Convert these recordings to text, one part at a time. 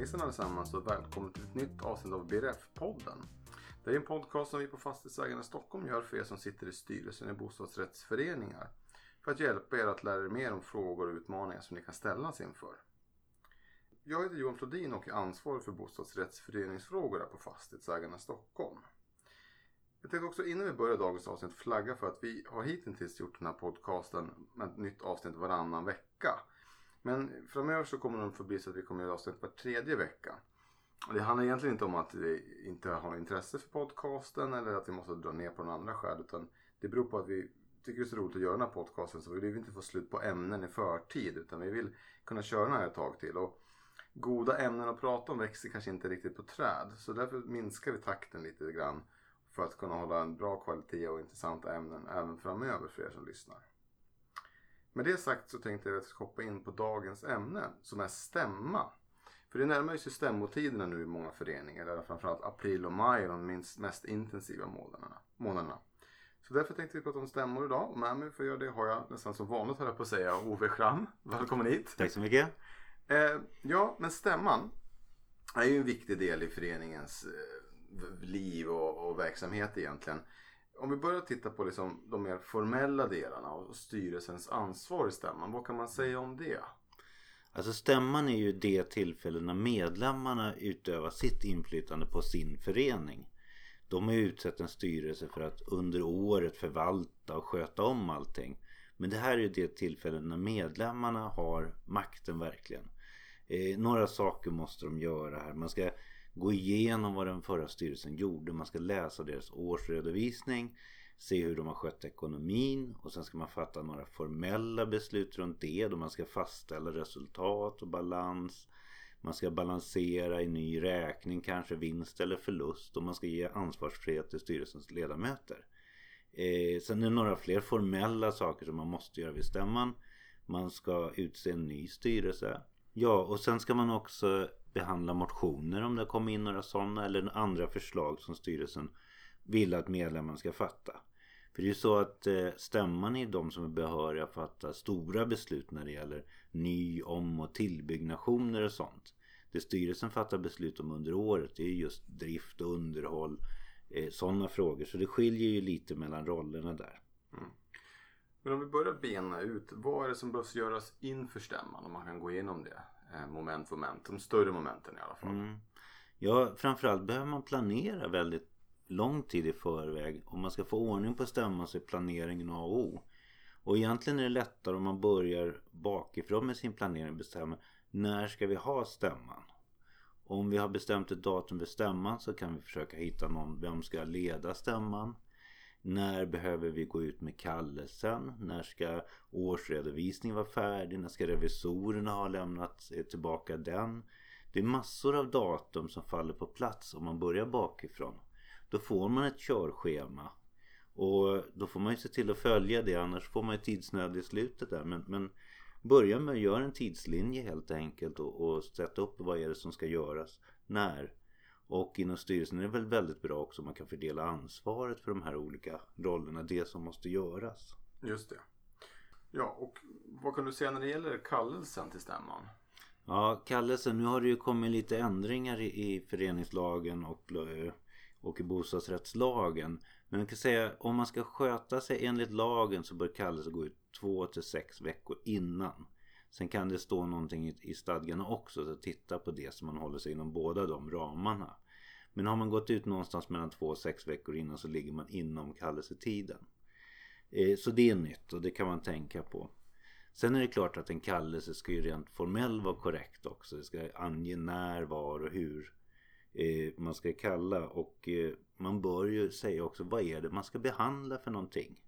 Hejsan allesammans och välkommen till ett nytt avsnitt av BRF-podden. Det är en podcast som vi på Fastighetsägarna Stockholm gör för er som sitter i styrelsen i bostadsrättsföreningar. För att hjälpa er att lära er mer om frågor och utmaningar som ni kan ställas inför. Jag heter Johan Flodin och är ansvarig för bostadsrättsföreningsfrågor här på Fastighetsägarna Stockholm. Jag tänkte också innan vi börjar dagens avsnitt flagga för att vi har hittills gjort den här podcasten med ett nytt avsnitt varannan vecka. Men framöver så kommer det förbli så att vi kommer göra avsnitt var tredje vecka. Och det handlar egentligen inte om att vi inte har intresse för podcasten eller att vi måste dra ner på några andra skäl. Utan det beror på att vi tycker det är så roligt att göra den här podcasten så vi vill inte få slut på ämnen i förtid. Utan vi vill kunna köra den här ett tag till. Och goda ämnen att prata om växer kanske inte riktigt på träd. Så därför minskar vi takten lite grann. För att kunna hålla en bra kvalitet och intressanta ämnen även framöver för er som lyssnar. Med det sagt så tänkte jag att jag ska hoppa in på dagens ämne som är stämma. För det närmar sig stämmotiderna nu i många föreningar. Där framförallt april och maj är de minst, mest intensiva månaderna. månaderna. Så därför tänkte vi prata om stämmor idag. Och med mig för att göra det har jag nästan som vanligt höll jag på att säga Ove Schramm. Välkommen hit. Tack så mycket. Eh, ja, men stämman är ju en viktig del i föreningens eh, liv och, och verksamhet egentligen. Om vi börjar titta på liksom de mer formella delarna och styrelsens ansvar i stämman. Vad kan man säga om det? Alltså stämman är ju det tillfälle när medlemmarna utövar sitt inflytande på sin förening. De har utsett en styrelse för att under året förvalta och sköta om allting. Men det här är ju det tillfälle när medlemmarna har makten verkligen. Eh, några saker måste de göra här. Man ska gå igenom vad den förra styrelsen gjorde. Man ska läsa deras årsredovisning, se hur de har skött ekonomin och sen ska man fatta några formella beslut runt det då man ska fastställa resultat och balans. Man ska balansera i ny räkning, kanske vinst eller förlust och man ska ge ansvarsfrihet till styrelsens ledamöter. Eh, sen är det några fler formella saker som man måste göra vid stämman. Man ska utse en ny styrelse. Ja, och sen ska man också behandla motioner om det kommer in några sådana eller andra förslag som styrelsen vill att medlemmarna ska fatta. För det är ju så att eh, stämman är de som är behöriga att fatta stora beslut när det gäller ny, om och tillbyggnationer och sånt. Det styrelsen fattar beslut om under året det är just drift och underhåll, eh, sådana frågor. Så det skiljer ju lite mellan rollerna där. Mm. Men om vi börjar bena ut, vad är det som behövs göras inför stämman? Om man kan gå igenom det Eh, moment moment moment, de större momenten i alla fall. Mm. Ja, framförallt behöver man planera väldigt lång tid i förväg. Om man ska få ordning på stämman så är planeringen A och O. Och egentligen är det lättare om man börjar bakifrån med sin planering och bestämmer när ska vi ha stämman? Om vi har bestämt ett datum för stämman så kan vi försöka hitta någon, vem ska leda stämman? När behöver vi gå ut med kallelsen? När ska årsredovisningen vara färdig? När ska revisorerna ha lämnat eh, tillbaka den? Det är massor av datum som faller på plats om man börjar bakifrån. Då får man ett körschema. Och då får man ju se till att följa det annars får man ju tidsnöd i slutet där. Men, men börja med att göra en tidslinje helt enkelt och, och sätta upp vad är det som ska göras. När? Och inom styrelsen är det väl väldigt bra också om man kan fördela ansvaret för de här olika rollerna. Det som måste göras. Just det. Ja, och vad kan du säga när det gäller kallelsen till stämman? Ja, kallelsen. Nu har det ju kommit lite ändringar i, i föreningslagen och, och i bostadsrättslagen. Men man kan säga om man ska sköta sig enligt lagen så bör kallelsen gå ut två till sex veckor innan. Sen kan det stå någonting i, stadgarna också så titta på det så man håller sig inom båda de ramarna. Men har man gått ut någonstans mellan två och sex veckor innan så ligger man inom kallelsetiden. Eh, så det är nytt och det kan man tänka på. Sen är det klart att en kallelse ska ju rent formellt vara korrekt också. Det ska ange när, var och hur eh, man ska kalla. Och eh, man bör ju säga också vad är det man ska behandla för någonting.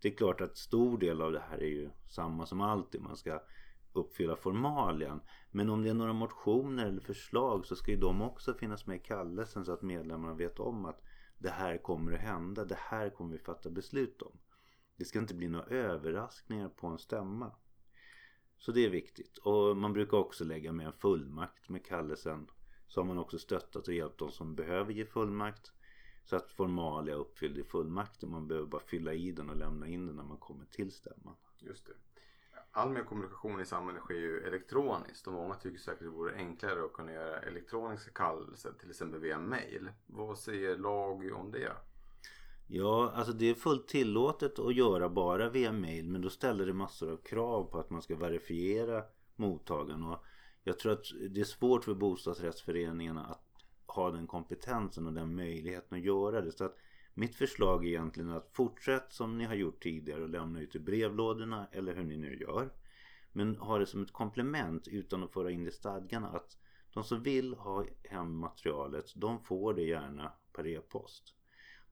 Det är klart att stor del av det här är ju samma som alltid. Man ska uppfylla formalien. Men om det är några motioner eller förslag så ska ju de också finnas med i kallelsen så att medlemmarna vet om att det här kommer att hända. Det här kommer vi fatta beslut om. Det ska inte bli några överraskningar på en stämma. Så det är viktigt. Och man brukar också lägga med en fullmakt med kallelsen. Så har man också stöttat och hjälpt de som behöver ge fullmakt. Så att formalia är uppfylld i fullmakten. Man behöver bara fylla i den och lämna in den när man kommer till stämman. Just det all mer kommunikation i samhället sker ju elektroniskt och många tycker säkert det vore enklare att kunna göra elektroniska kallelser till exempel via mail. Vad säger lag om det? Ja, alltså det är fullt tillåtet att göra bara via mail men då ställer det massor av krav på att man ska verifiera mottagaren och jag tror att det är svårt för bostadsrättsföreningarna att ha den kompetensen och den möjligheten att göra det. Så att mitt förslag är egentligen att fortsätt som ni har gjort tidigare och lämna ut i brevlådorna eller hur ni nu gör. Men ha det som ett komplement utan att föra in det i stadgarna att de som vill ha hem materialet de får det gärna per e-post.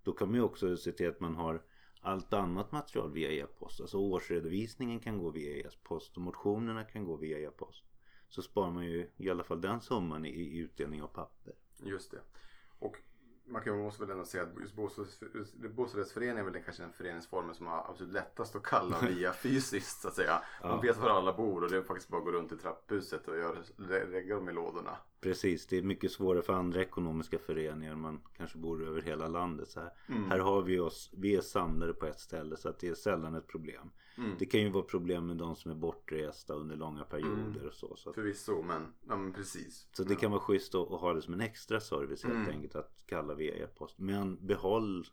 Då kan man ju också se till att man har allt annat material via e-post. Alltså årsredovisningen kan gå via e-post och motionerna kan gå via e-post. Så sparar man ju i alla fall den summan i utdelning av papper. Just det. Och man kan, måste väl ändå säga att just bostadsrättsföreningen är väl kanske den föreningsformen som har absolut lättast att kalla via fysiskt så att säga. Man ja. vet var alla bor och det är faktiskt bara att gå runt i trapphuset och lägga dem i lådorna. Precis, det är mycket svårare för andra ekonomiska föreningar. Man kanske bor över hela landet. Så här. Mm. här har vi oss, vi är samlade på ett ställe så att det är sällan ett problem. Mm. Det kan ju vara problem med de som är bortresta under långa perioder mm. och så. så. Förvisso, men, ja, men precis. Så det kan vara schysst att, att ha det som en extra service helt mm. enkelt att kalla via e-post. Men behåll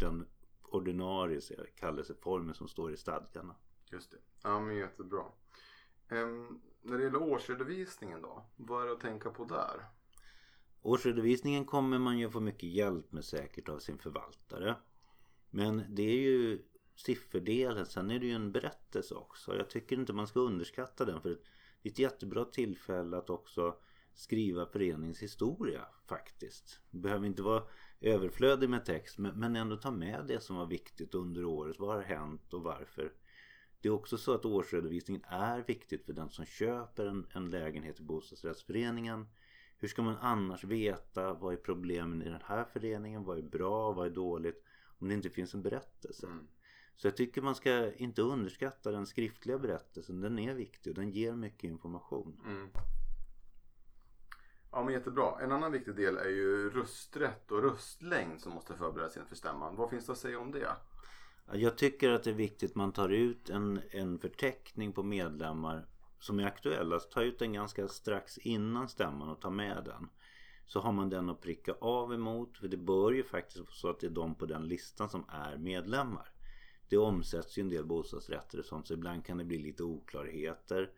den ordinarie kallelseformen som står i stadgarna. Just det. Ja men jättebra. Um, när det gäller årsredovisningen då? Vad är det att tänka på där? Årsredovisningen kommer man ju få mycket hjälp med säkert av sin förvaltare. Men det är ju sifferdelen. Sen är det ju en berättelse också. Jag tycker inte man ska underskatta den. För det är ett jättebra tillfälle att också skriva föreningshistoria faktiskt. Det behöver inte vara överflödig med text men ändå ta med det som var viktigt under året. Vad har hänt och varför? Det är också så att årsredovisningen är viktigt för den som köper en, en lägenhet i bostadsrättsföreningen. Hur ska man annars veta vad är problemen i den här föreningen? Vad är bra? Vad är dåligt? Om det inte finns en berättelse. Mm. Så jag tycker man ska inte underskatta den skriftliga berättelsen. Den är viktig och den ger mycket information. Mm. Ja men jättebra. En annan viktig del är ju rösträtt och röstlängd som måste förberedas inför stämman. Vad finns det att säga om det? Jag tycker att det är viktigt att man tar ut en, en förteckning på medlemmar som är aktuella. Ta ut den ganska strax innan stämman och ta med den. Så har man den att pricka av emot. För det bör ju faktiskt vara så att det är de på den listan som är medlemmar. Det omsätts ju en del bostadsrätter och sånt så ibland kan det bli lite oklarheter.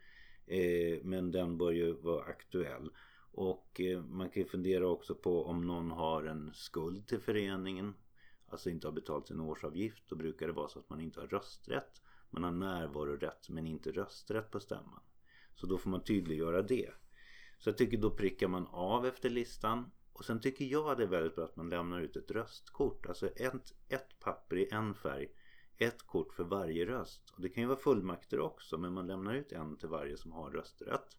Eh, men den bör ju vara aktuell. Och eh, man kan ju fundera också på om någon har en skuld till föreningen. Alltså inte har betalt sin årsavgift. Då brukar det vara så att man inte har rösträtt. Man har närvarorätt men inte rösträtt på stämman. Så då får man tydliggöra det. Så jag tycker då prickar man av efter listan. Och sen tycker jag det är väldigt bra att man lämnar ut ett röstkort. Alltså ett, ett papper i en färg. Ett kort för varje röst. Och det kan ju vara fullmakter också men man lämnar ut en till varje som har rösträtt.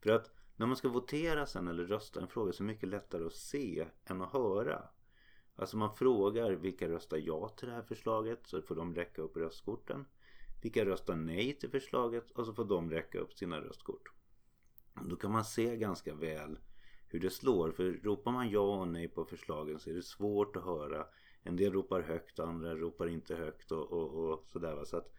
För att när man ska votera sen eller rösta en fråga så är det mycket lättare att se än att höra. Alltså man frågar vilka röstar ja till det här förslaget så får de räcka upp röstkorten. Vilka röstar nej till förslaget och så får de räcka upp sina röstkort. Då kan man se ganska väl hur det slår. För ropar man ja och nej på förslagen så är det svårt att höra. En del ropar högt, andra ropar inte högt och, och, och sådär. Så att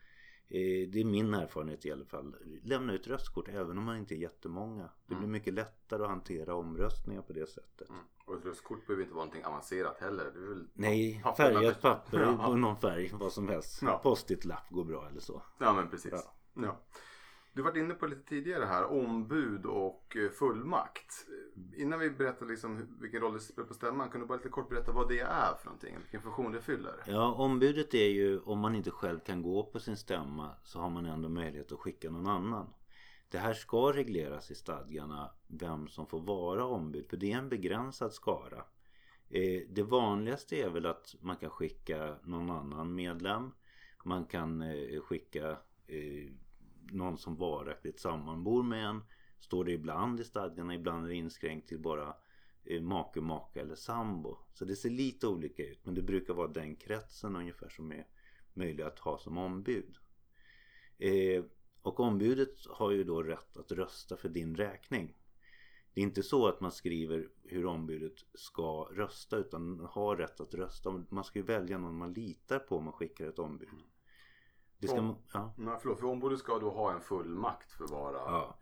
Eh, det är min erfarenhet i alla fall. Lämna ut röstkort även om man inte är jättemånga. Det blir mm. mycket lättare att hantera omröstningar på det sättet. Mm. Och ett röstkort behöver inte vara någonting avancerat heller. Nej, färgat papper ja. någon färg, vad som helst. Ja. Post-it-lapp går bra eller så. Ja men precis. Ja. ja. Du var inne på lite tidigare här, ombud och eh, fullmakt. Innan vi berättar liksom vilken roll det spelar på stämman, kan du bara lite kort berätta vad det är för någonting? Vilken funktion det fyller? Ja, ombudet är ju om man inte själv kan gå på sin stämma så har man ändå möjlighet att skicka någon annan. Det här ska regleras i stadgarna vem som får vara ombud för det är en begränsad skara. Eh, det vanligaste är väl att man kan skicka någon annan medlem. Man kan eh, skicka eh, någon som varaktigt sammanbor med en. Står det ibland i stadgarna, ibland är det inskränkt till bara make, maka eller sambo. Så det ser lite olika ut men det brukar vara den kretsen ungefär som är möjlig att ha som ombud. Och ombudet har ju då rätt att rösta för din räkning. Det är inte så att man skriver hur ombudet ska rösta utan har rätt att rösta. Man ska ju välja någon man litar på om man skickar ett ombud. Det ska, Om- ja. Nej, förlåt, för ombudet ska då ha en fullmakt för vara... Ja.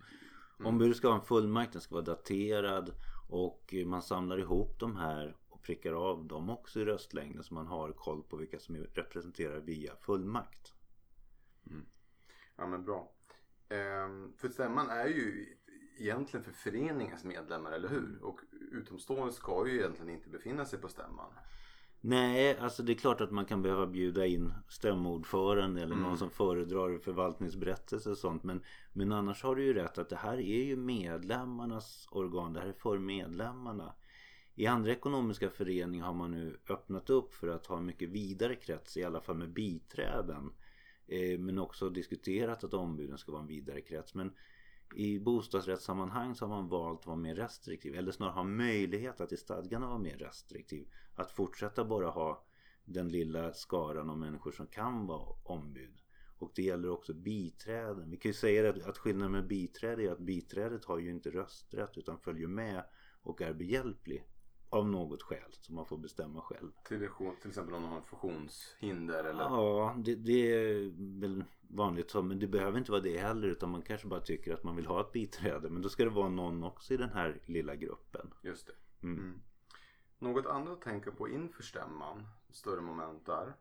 Ombudet ska ha en fullmakt, den ska vara daterad och man samlar ihop de här och prickar av dem också i röstlängden så man har koll på vilka som representerar via fullmakt. Ja men bra. Ehm, för stämman är ju egentligen för föreningens medlemmar, eller hur? Och utomstående ska ju egentligen inte befinna sig på stämman. Nej, alltså det är klart att man kan behöva bjuda in stämordförande eller någon som föredrar förvaltningsberättelse och sånt. Men, men annars har du ju rätt att det här är ju medlemmarnas organ. Det här är för medlemmarna. I andra ekonomiska föreningar har man nu öppnat upp för att ha en mycket vidare krets, i alla fall med biträden. Eh, men också diskuterat att ombuden ska vara en vidare krets. Men i bostadsrättssammanhang så har man valt att vara mer restriktiv. Eller snarare ha möjlighet att i stadgarna vara mer restriktiv. Att fortsätta bara ha den lilla skaran av människor som kan vara ombud. Och det gäller också biträden. Vi kan ju säga att, att skillnaden med biträde är att biträdet har ju inte rösträtt utan följer med och är behjälplig. Av något skäl som man får bestämma själv. Till, till exempel om de har funktionshinder eller... Ja, det, det är väl vanligt så. Men det behöver inte vara det heller. Utan man kanske bara tycker att man vill ha ett biträde. Men då ska det vara någon också i den här lilla gruppen. Just det. Mm. Mm. Något annat att tänka på inför stämman? Större moment där?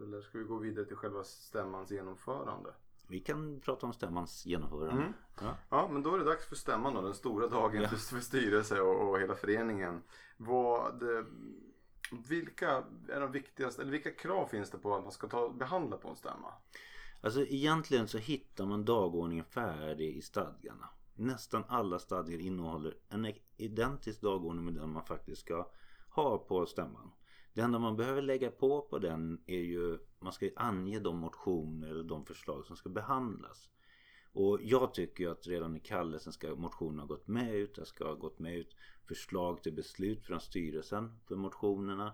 Eller ska vi gå vidare till själva stämmans genomförande? Vi kan prata om stämmans genomförande. Mm. Ja. Ja, men då är det dags för stämman då, den stora dagen Ja. för, styrelse och, och hela föreningen. Vad, eh, vilka är de viktigaste, eller vilka krav finns det på att man ska ta, behandla på en stämma? Alltså egentligen så hittar man dagordningen färdig i stadgarna. Nästan alla stadgar innehåller en identisk dagordning med den man faktiskt ska ha på stämman. Det enda man behöver lägga på på den är ju man ska ju ange de motioner eller de förslag som ska behandlas. Och jag tycker ju att redan i kallelsen ska motionerna ha gått med ut. Det ska ha gått med ut förslag till beslut från styrelsen för motionerna.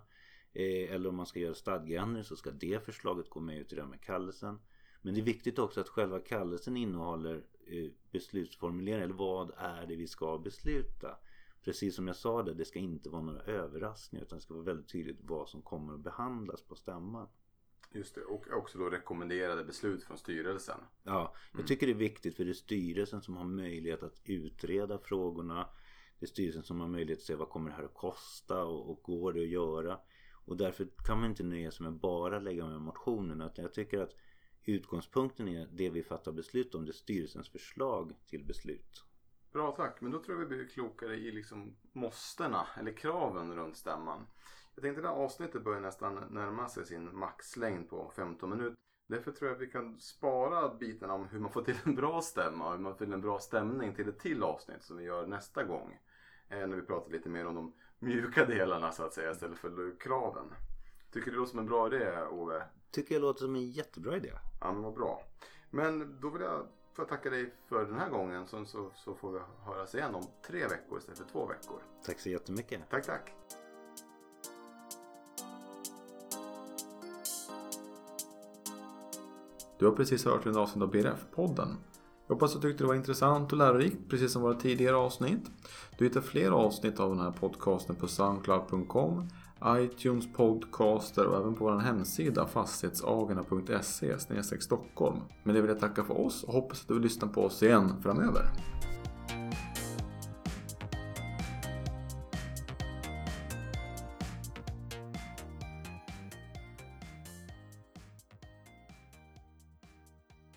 Eh, eller om man ska göra stadgeändring så ska det förslaget gå med ut redan med kallelsen. Men det är viktigt också att själva kallelsen innehåller eh, beslutsformuleringar. Eller vad är det vi ska besluta? Precis som jag sa det, det ska inte vara några överraskningar utan det ska vara väldigt tydligt vad som kommer att behandlas på stämman. Just det, och också då rekommenderade beslut från styrelsen. Ja, jag tycker det är viktigt för det är styrelsen som har möjlighet att utreda frågorna. Det är styrelsen som har möjlighet att se vad kommer det här att kosta och, och går det att göra. Och därför kan man inte nöja sig med bara lägga med motionerna. Jag tycker att utgångspunkten är det vi fattar beslut om. Det är styrelsens förslag till beslut. Bra tack, men då tror jag vi blir klokare i liksom måstena eller kraven runt stämman. Jag tänkte det här avsnittet börjar nästan närma sig sin maxlängd på 15 minuter. Därför tror jag att vi kan spara bitarna om hur man får till en bra stämma och hur man får till en bra stämning till ett till avsnitt som vi gör nästa gång. Eh, när vi pratar lite mer om de mjuka delarna så att säga istället för kraven. Tycker du det låter som en bra idé Ove? Tycker jag låter som en jättebra idé. Ja men vad bra. Men då vill jag får jag tacka dig för den här gången så, så, så får vi höras igen om tre veckor istället för två veckor. Tack så jättemycket. Tack tack. Du har precis hört en avsnitt av BRF-podden. Jag hoppas du tyckte det var intressant och lärorikt precis som våra tidigare avsnitt. Du hittar fler avsnitt av den här podcasten på soundcloud.com, iTunes podcaster och även på vår hemsida fastighetsagarna.se Stockholm. Men det vill jag tacka för oss och hoppas att du vill lyssna på oss igen framöver.